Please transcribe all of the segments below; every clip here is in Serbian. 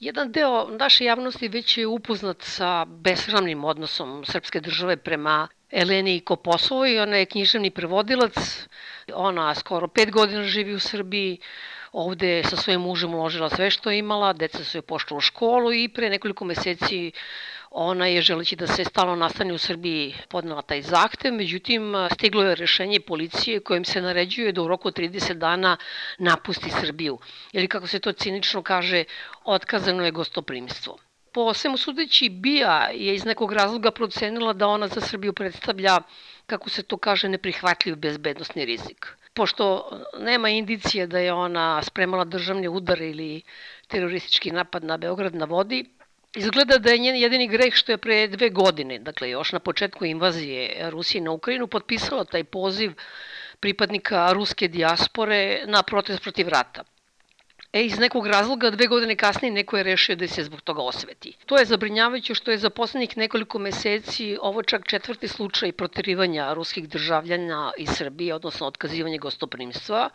Jedan deo naše javnosti već je upoznat sa besramnim odnosom srpske države prema Eleni Koposovoj. Ona je književni prevodilac, ona skoro pet godina živi u Srbiji, ovde sa svojim mužem uložila sve što je imala, deca su je pošla u školu i pre nekoliko meseci Ona je, želeći da se stalno nastane u Srbiji, podnela taj zahtev, međutim, stiglo je rešenje policije kojim se naređuje da u roku 30 dana napusti Srbiju. Ili, kako se to cinično kaže, otkazano je gostoprimstvo. Po svemu sudeći, Bija je iz nekog razloga procenila da ona za Srbiju predstavlja, kako se to kaže, neprihvatljiv bezbednostni rizik. Pošto nema indicije da je ona spremala državni udar ili teroristički napad na Beograd na vodi, Izgleda da je njen jedini greh što je pre dve godine, dakle još na početku invazije Rusije na Ukrajinu, potpisala taj poziv pripadnika ruske dijaspore na protest protiv rata. E, iz nekog razloga dve godine kasnije neko je rešio da se zbog toga osveti. To je zabrinjavajuće što je za poslednjih nekoliko meseci ovo čak četvrti slučaj proterivanja ruskih državljana iz Srbije, odnosno otkazivanje gostoprimstva.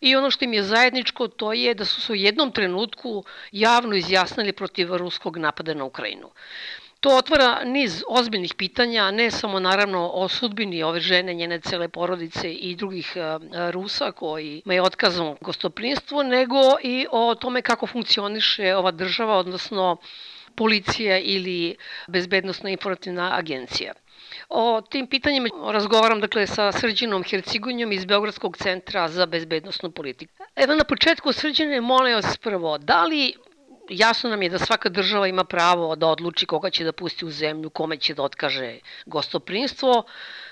I ono što im je zajedničko to je da su se u jednom trenutku javno izjasnili protiv ruskog napada na Ukrajinu. To otvara niz ozbiljnih pitanja, ne samo naravno o sudbini ove žene, njene cele porodice i drugih e, Rusa koji je otkazano gostoprinstvo, nego i o tome kako funkcioniše ova država, odnosno policija ili bezbednostno informativna agencija. O tim pitanjima razgovaram dakle sa Srđinom Hercigunjom iz Beogradskog centra za bezbednostnu politiku. Evo na početku Srđine, molim vas prvo, da li jasno nam je da svaka država ima pravo da odluči koga će da pusti u zemlju, kome će da otkaže gostoprinstvo.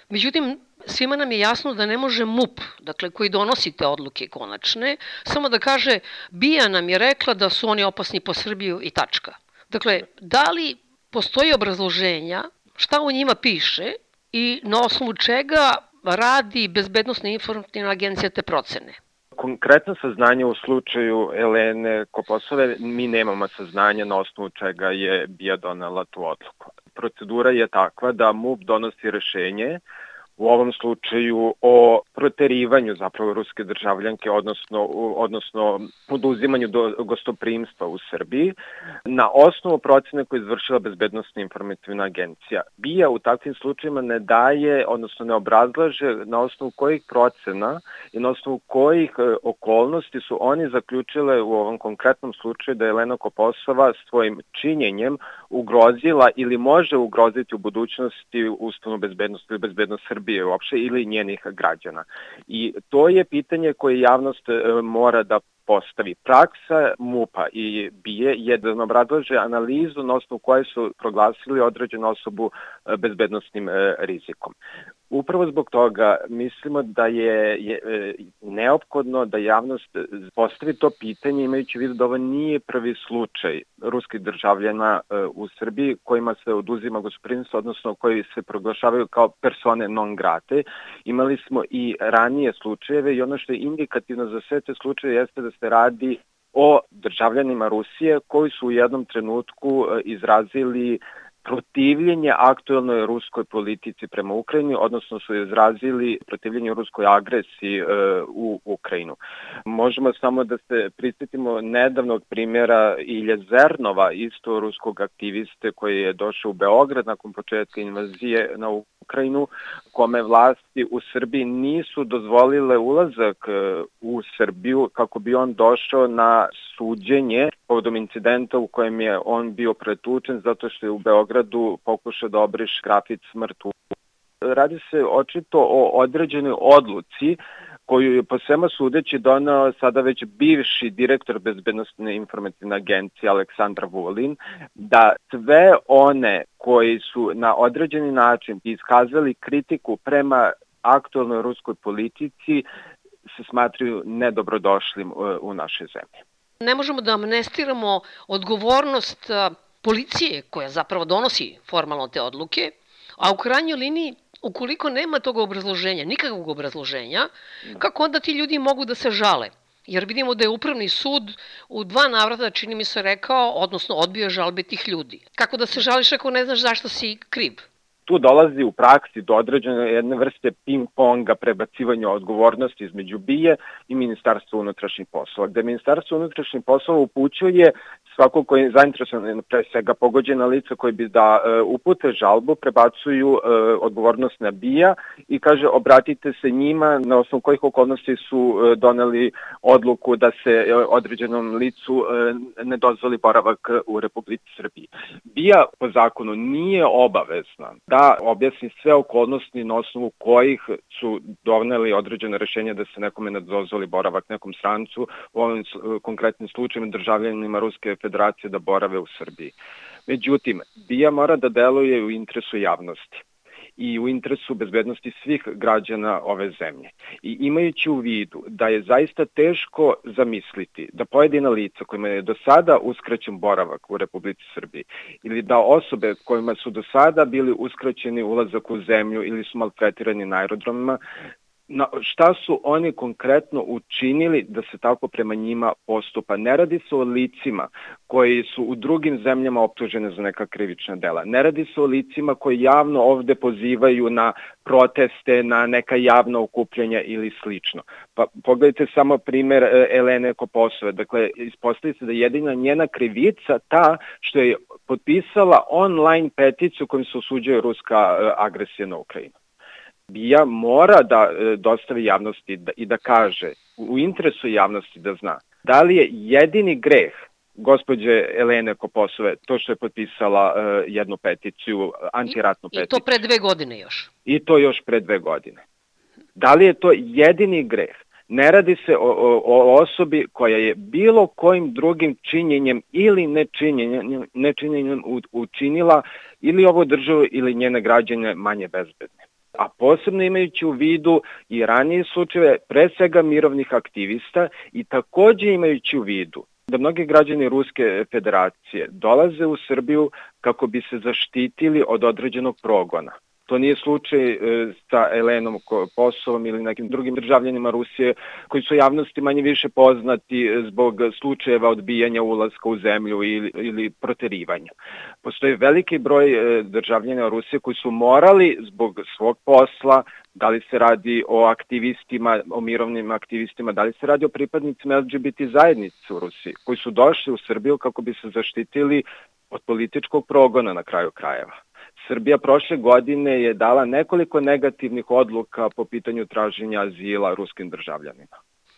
Međutim, svima nam je jasno da ne može MUP, dakle koji donosi te odluke konačne, samo da kaže Bija nam je rekla da su oni opasni po Srbiju i tačka. Dakle, da li postoji obrazloženja šta u njima piše i na osnovu čega radi Bezbednostna informativna agencija te procene? Konkretno saznanje u slučaju Elene Koposove mi nemamo saznanja na osnovu čega je Bija donela tu odluku. Procedura je takva da MUP donosi rešenje u ovom slučaju o proterivanju zapravo ruske državljanke, odnosno, odnosno oduzimanju do gostoprimstva u Srbiji, na osnovu procene koje je izvršila Bezbednostna informativna agencija. BIA u takvim slučajima ne daje, odnosno ne obrazlaže na osnovu kojih procena i na osnovu kojih e, okolnosti su oni zaključile u ovom konkretnom slučaju da je Elena Koposova svojim činjenjem ugrozila ili može ugroziti u budućnosti ustavnu bezbednost ili bezbednost Srbije Srbije uopšte ili njenih građana. I to je pitanje koje javnost e, mora da postavi. Praksa MUPA i BIE je da obrazlaže analizu na osnovu koje su proglasili određenu osobu e, bezbednostnim e, rizikom. Upravo zbog toga mislimo da je, je e, neophodno da javnost postavi to pitanje imajući vidu da ovo nije prvi slučaj ruskih državljana u Srbiji kojima se oduzima gospodinstvo, odnosno koji se proglašavaju kao persone non grate. Imali smo i ranije slučajeve i ono što je indikativno za sve te slučaje jeste da se radi o državljanima Rusije koji su u jednom trenutku e, izrazili protivljenje aktuelnoj ruskoj politici prema Ukrajini, odnosno su izrazili protivljenje ruskoj agresiji e, u Ukrajinu. Možemo samo da se prisetimo nedavnog primjera Ilje Zernova, isto ruskog aktiviste koji je došao u Beograd nakon početka invazije na Ukrajinu, kome vlasti u Srbiji nisu dozvolile ulazak e, u Srbiju kako bi on došao na suđenje povodom incidenta u kojem je on bio pretučen zato što je u Beogradu pokušao da obriš grafit smrtu. Radi se očito o određenoj odluci koju je po svema sudeći donao sada već bivši direktor bezbednostne informativne agencije Aleksandra Vulin, da sve one koji su na određeni način iskazali kritiku prema aktualnoj ruskoj politici se smatraju nedobrodošlim e, u našoj zemlji. Ne možemo da amnestiramo odgovornost e, policije koja zapravo donosi formalno te odluke, a u krajnjoj liniji ukoliko nema tog obrazloženja, nikakvog obrazloženja, da. kako onda ti ljudi mogu da se žale? Jer vidimo da je upravni sud u dva navrata, čini mi se, rekao, odnosno odbio žalbe tih ljudi. Kako da se žališ ako ne znaš zašto si kriv? Tu dolazi u praksi do određene jedne vrste ping-ponga prebacivanja odgovornosti između BIE i Ministarstva unutrašnjih poslova, gde Ministarstvo unutrašnjih poslova upućuje svako koji je zainteresovan, pre svega pogođena lica koji bi da e, upute žalbu, prebacuju e, odgovornost na BIA i kaže obratite se njima na osnovu kojih okolnosti su e, doneli odluku da se e, određenom licu e, ne dozvoli boravak u Republici Srbiji. BIA po zakonu nije obavezna da objasni sve okolnosti na osnovu kojih su doneli određene rešenja da se nekome ne dozvoli boravak nekom strancu, u ovim konkretnim slučajima državljanima Ruske federacije da borave u Srbiji. Međutim, BIA mora da deluje u interesu javnosti i u interesu bezbednosti svih građana ove zemlje. I imajući u vidu da je zaista teško zamisliti da pojedina lica kojima je do sada uskraćen boravak u Republici Srbiji ili da osobe kojima su do sada bili uskraćeni ulazak u zemlju ili su maltretirani na aerodromima na, šta su oni konkretno učinili da se tako prema njima postupa. Ne radi se o licima koji su u drugim zemljama optužene za neka krivična dela. Ne radi se o licima koji javno ovde pozivaju na proteste, na neka javna okupljenja ili slično. Pa pogledajte samo primer e, Elene Koposove. Dakle, ispostavi se da jedina njena krivica ta što je potpisala online peticiju kojom se osuđuje ruska e, agresija na Ukrajinu. BIA mora da e, dostavi javnosti da, i da kaže u interesu javnosti da zna da li je jedini greh gospođe Elene Koposove to što je potpisala uh, jednu peticiju, antiratnu I, peticiju. I to pre dve godine još. I to još pre dve godine. Da li je to jedini greh? Ne radi se o, o, o osobi koja je bilo kojim drugim činjenjem ili nečinjenjem, nečinjenjem učinila ili ovo državu ili njene građane manje bezbedne a posebno imajući u vidu i ranije slučajeve, pre svega mirovnih aktivista i takođe imajući u vidu da mnogi građani Ruske federacije dolaze u Srbiju kako bi se zaštitili od određenog progona. To nije slučaj e, sa Elenom Kosovom ili nekim drugim državljanima Rusije koji su javnosti manje više poznati zbog slučajeva odbijanja ulaska u zemlju ili, ili proterivanja. Postoji veliki broj e, državljana Rusije koji su morali zbog svog posla da li se radi o aktivistima, o mirovnim aktivistima, da li se radi o pripadnicima LGBT zajednice u Rusiji, koji su došli u Srbiju kako bi se zaštitili od političkog progona na kraju krajeva. Srbija prošle godine je dala nekoliko negativnih odluka po pitanju traženja azila ruskim državljanima.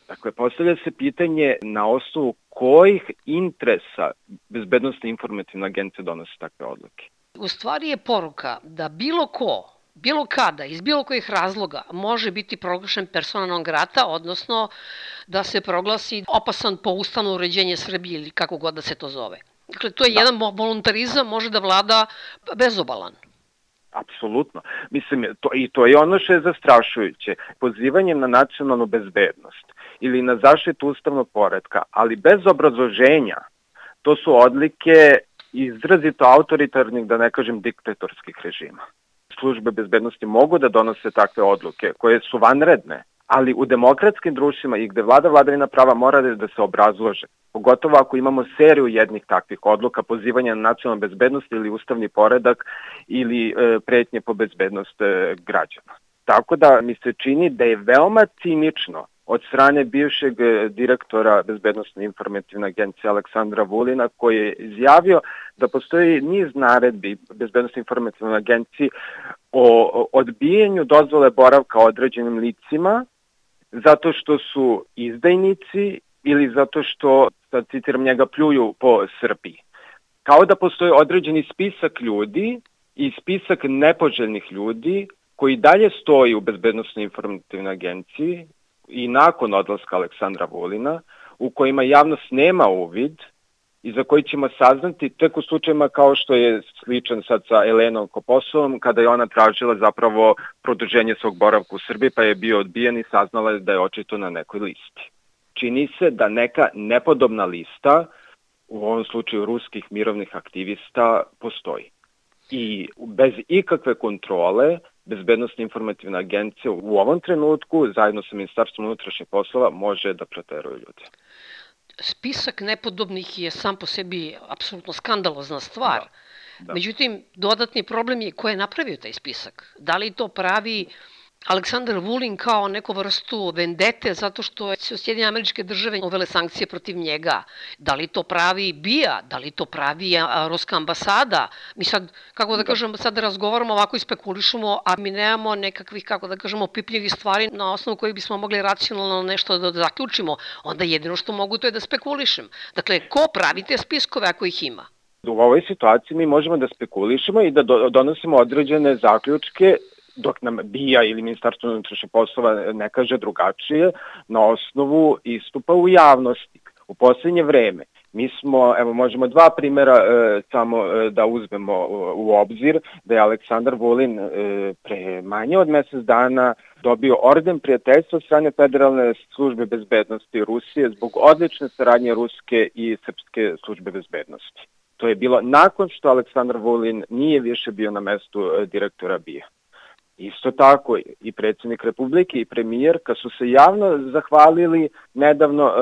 Dakle, postavlja se pitanje na osnovu kojih interesa bezbednostne informativne agencije donose takve odluke. U stvari je poruka da bilo ko bilo kada, iz bilo kojih razloga, može biti proglašen persona non grata, odnosno da se proglasi opasan po ustavno uređenje Srbije ili kako god da se to zove. Dakle, to je da. jedan voluntarizam, može da vlada bezobalan. Apsolutno. Mislim, to, i to je ono što je zastrašujuće. Pozivanjem na nacionalnu bezbednost ili na zaštitu ustavnog poredka, ali bez obrazloženja, to su odlike izrazito autoritarnih, da ne kažem diktatorskih režima. Službe bezbednosti mogu da donose takve odluke koje su vanredne, ali u demokratskim društvima i gde vlada vladavina prava mora da se obrazlože, pogotovo ako imamo seriju jednih takvih odluka, pozivanja na nacionalnu bezbednost ili ustavni poredak ili e, pretnje po bezbednost e, građana. Tako da mi se čini da je veoma cinično od strane bivšeg e, direktora Bezbednostne informativne agencije Aleksandra Vulina koji je izjavio da postoji niz naredbi Bezbednostne informativne agencije o odbijenju dozvole boravka određenim licima zato što su izdajnici ili zato što, sad citiram njega, pljuju po Srbiji. Kao da postoji određeni spisak ljudi i spisak nepoželjnih ljudi koji dalje stoji u Bezbednostnoj informativnoj agenciji i nakon odlaska Aleksandra Vulina, u kojima javnost nema uvid i za koji ćemo saznati tek u slučajima kao što je sličan sad sa Elenom Koposovom, kada je ona tražila zapravo produženje svog boravka u Srbiji, pa je bio odbijen i saznala da je očito na nekoj listi. Čini se da neka nepodobna lista, u ovom slučaju ruskih mirovnih aktivista, postoji. I bez ikakve kontrole, Bezbednostna informativna agencija u ovom trenutku, zajedno sa Ministarstvom unutrašnjih poslova, može da preteruje ljude spisak nepodobnih je sam po sebi apsolutno skandalozna stvar. Da. Da. Međutim, dodatni problem je ko je napravio taj spisak. Da li to pravi Aleksandar Vulin kao neku vrstu vendete zato što su Sjedinje američke države uvele sankcije protiv njega. Da li to pravi BIA, da li to pravi Ruska ambasada? Mi sad, kako da, da. kažem, sad razgovaramo ovako i spekulišemo, a mi nemamo nekakvih, kako da kažemo, pipljivih stvari na osnovu kojih bismo mogli racionalno nešto da zaključimo. Onda jedino što mogu to je da spekulišem. Dakle, ko pravi te spiskove ako ih ima? U ovoj situaciji mi možemo da spekulišemo i da donosimo određene zaključke dok nam BIA ili Ministarstvo unutrašnjih poslova ne kaže drugačije, na osnovu istupa u javnosti. U poslednje vreme mi smo, evo možemo dva primera e, samo e, da uzmemo u, obzir, da je Aleksandar Vulin e, pre manje od mesec dana dobio orden prijateljstva od strane Federalne službe bezbednosti Rusije zbog odlične saradnje Ruske i Srpske službe bezbednosti. To je bilo nakon što Aleksandar Vulin nije više bio na mestu e, direktora BIA. Isto tako i predsednik Republike i premijerka su se javno zahvalili nedavno e,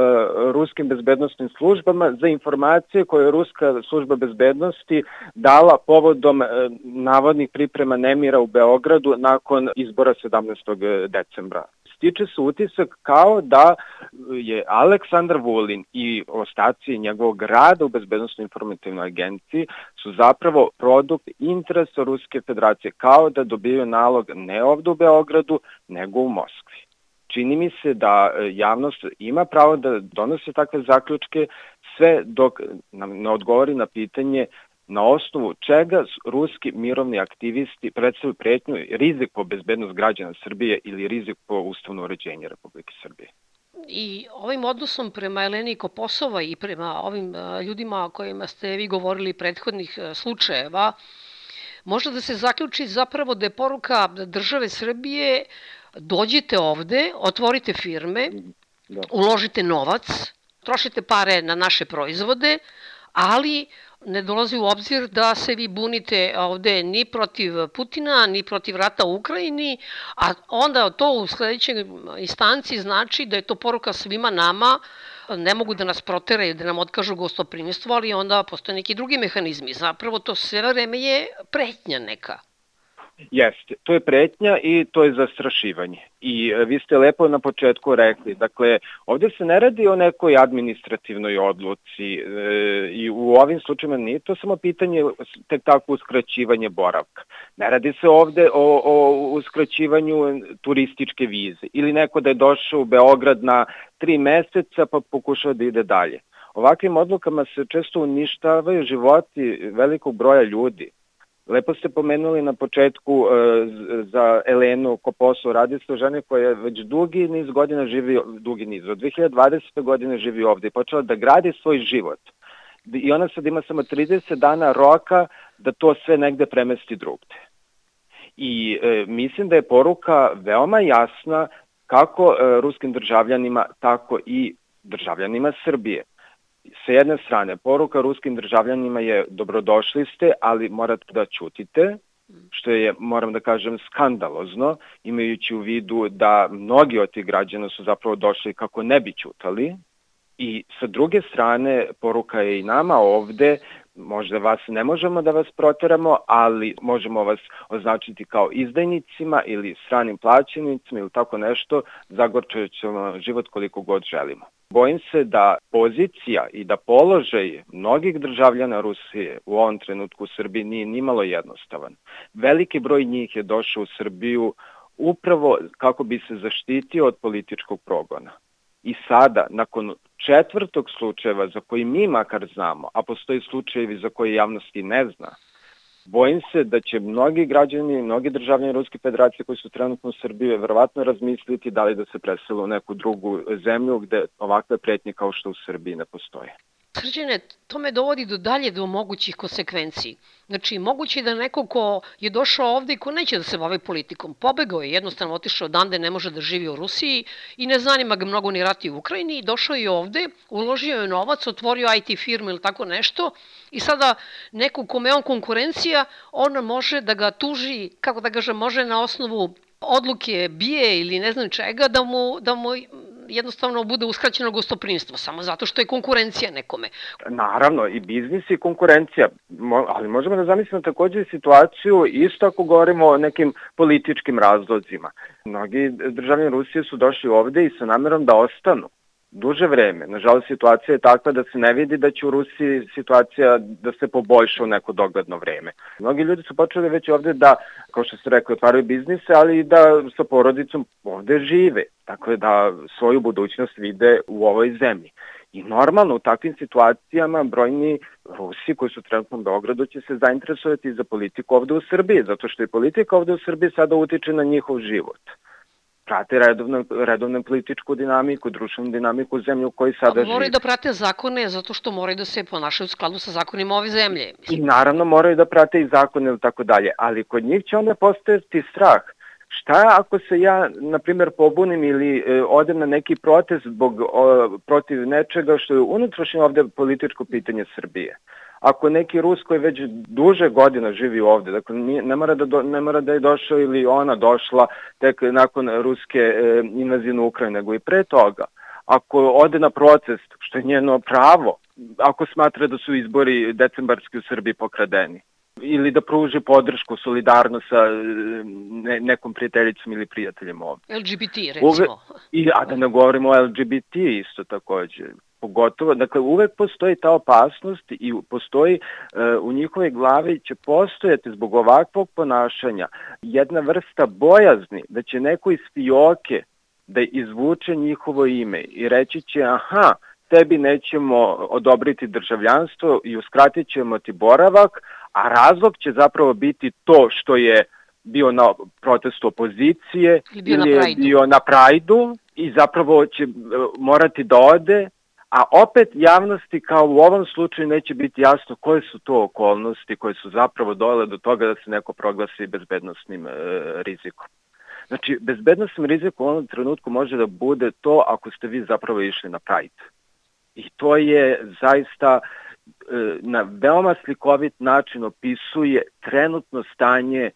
ruskim bezbednostnim službama za informacije koje je Ruska služba bezbednosti dala povodom e, navodnih priprema nemira u Beogradu nakon izbora 17. decembra stiče se utisak kao da je Aleksandar Vulin i ostaci njegovog rada u Bezbednostnoj informativnoj agenciji su zapravo produkt interesa Ruske federacije, kao da dobiju nalog ne ovde u Beogradu, nego u Moskvi. Čini mi se da e, javnost ima pravo da donose takve zaključke sve dok nam ne odgovori na pitanje na osnovu čega ruski mirovni aktivisti predstavljaju pretnju rizik po bezbednost građana Srbije ili rizik po ustavno uređenje Republike Srbije. I ovim odnosom prema Eleni Koposova i prema ovim e, ljudima o kojima ste vi govorili prethodnih e, slučajeva, može da se zaključi zapravo da je poruka države Srbije dođite ovde, otvorite firme, da. uložite novac, trošite pare na naše proizvode, ali ne dolazi u obzir da se vi bunite ovde ni protiv Putina, ni protiv rata u Ukrajini, a onda to u sledećoj instanci znači da je to poruka svima nama, ne mogu da nas proteraju, da nam otkažu gostoprimstvo, ali onda postoje neki drugi mehanizmi. Zapravo to sve vreme je pretnja neka. Jeste, to je pretnja i to je zastrašivanje. I e, vi ste lepo na početku rekli, dakle, ovde se ne radi o nekoj administrativnoj odluci e, i u ovim slučajima nije to samo pitanje tek tako uskraćivanje boravka. Ne radi se ovde o, o uskraćivanju turističke vize ili neko da je došao u Beograd na tri meseca pa pokušava da ide dalje. Ovakvim odlukama se često uništavaju životi velikog broja ljudi Lepo ste pomenuli na početku e, za Elenu Koposu, radi se o žene koja već dugi niz godina živi, dugi niz, od 2020. godine živi ovde i počela da gradi svoj život. I ona sad ima samo 30 dana roka da to sve negde premesti drugde. I e, mislim da je poruka veoma jasna kako e, ruskim državljanima, tako i državljanima Srbije sa jedne strane, poruka ruskim državljanima je dobrodošli ste, ali morate da ćutite, što je, moram da kažem, skandalozno, imajući u vidu da mnogi od tih građana su zapravo došli kako ne bi ćutali. I sa druge strane, poruka je i nama ovde možda vas ne možemo da vas proteramo, ali možemo vas označiti kao izdajnicima ili stranim plaćenicima ili tako nešto, zagorčat ćemo život koliko god želimo. Bojim se da pozicija i da položaj mnogih državljana Rusije u ovom trenutku u Srbiji nije nimalo jednostavan. Veliki broj njih je došao u Srbiju upravo kako bi se zaštitio od političkog progona. I sada, nakon četvrtog slučajeva za koji mi makar znamo, a postoji slučajevi za koje javnosti ne zna, bojim se da će mnogi građani, mnogi državljani Ruske federacije koji su trenutno u Srbiji verovatno razmisliti da li da se presele u neku drugu zemlju gde ovakve pretnje kao što u Srbiji ne postoje. Srđene, to me dovodi do dalje do mogućih konsekvenciji. Znači, moguće je da neko ko je došao ovde i ko neće da se bavi politikom, pobegao je, jednostavno otišao odande, ne može da živi u Rusiji i ne zanima ga mnogo ni rati u Ukrajini, došao je ovde, uložio je novac, otvorio IT firmu ili tako nešto i sada neko kome je on konkurencija, on može da ga tuži, kako da kažem, može na osnovu odluke bije ili ne znam čega da mu, da mu jednostavno bude uskraćeno gostoprinstvo, samo zato što je konkurencija nekome. Naravno, i biznis i konkurencija, ali možemo da zamislimo takođe situaciju isto ako govorimo o nekim političkim razlozima. Mnogi državni Rusije su došli ovde i sa namerom da ostanu duže vreme. Nažalost, situacija je takva da se ne vidi da će u Rusiji situacija da se poboljša u neko dogledno vreme. Mnogi ljudi su počeli već ovde da, kao što ste rekli, otvaraju biznise, ali i da sa porodicom ovde žive. Dakle, da svoju budućnost vide u ovoj zemlji. I normalno u takvim situacijama brojni Rusi koji su trenutno u Beogradu će se zainteresovati za politiku ovde u Srbiji, zato što i politika ovde u Srbiji sada utiče na njihov život prate redovnu, redovnu političku dinamiku, društvenu dinamiku zemlje u kojoj sada živi. Moraju da prate zakone zato što moraju da se ponašaju u skladu sa zakonima ove zemlje. I naravno moraju da prate i zakone ili tako dalje, ali kod njih će onda postojati strah. Šta ako se ja, na primjer, pobunim ili e, odem na neki protest zbog, o, protiv nečega što je unutrašnje ovde političko pitanje Srbije? Ako neki Rus koji već duže godina živi ovde, dakle ne mora da, do, ne mora da je došao ili ona došla tek nakon ruske e, invazije na Ukrajinu, nego i pre toga, ako ode na protest, što je njeno pravo, ako smatra da su izbori decembarski u Srbiji pokradeni, ili da pruži podršku, solidarno sa e, ne, nekom prijateljicom ili prijateljem ovde. LGBT, recimo. Uve, i, a da ne govorimo o LGBT isto takođe pogotovo, dakle uvek postoji ta opasnost i postoji uh, u njihove glavi će postojati zbog ovakvog ponašanja jedna vrsta bojazni da će neko iz fioke da izvuče njihovo ime i reći će aha, tebi nećemo odobriti državljanstvo i uskratit ćemo ti boravak, a razlog će zapravo biti to što je bio na protestu opozicije ili, je bio na prajdu i zapravo će e, morati da ode a opet javnosti kao u ovom slučaju neće biti jasno koje su to okolnosti koje su zapravo dole do toga da se neko proglasi bezbednostnim e, rizikom. Znači, bezbednostnim rizikom u ovom trenutku može da bude to ako ste vi zapravo išli na Pride. I to je zaista e, na veoma slikovit način opisuje trenutno stanje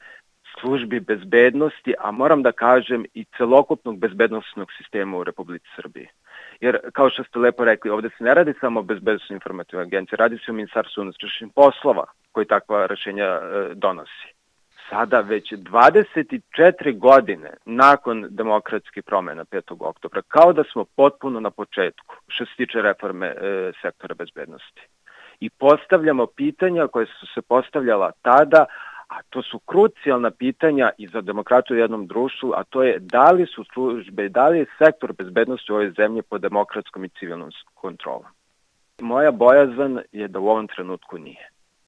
službi bezbednosti, a moram da kažem i celokupnog bezbednostnog sistema u Republici Srbiji. Jer, kao što ste lepo rekli, ovde se ne radi samo o bezbednostnoj informativnoj agenciji, radi se o Ministarstvu unutrašnjih poslova koji takva rešenja e, donosi. Sada već 24 godine nakon demokratskih promena 5. oktobra, kao da smo potpuno na početku što se tiče reforme e, sektora bezbednosti. I postavljamo pitanja koje su se postavljala tada, a to su krucijalna pitanja i za demokratiju u jednom društvu, a to je da li su službe, da li je sektor bezbednosti u ovoj zemlji pod demokratskom i civilnom kontrolom. Moja bojazan je da u ovom trenutku nije.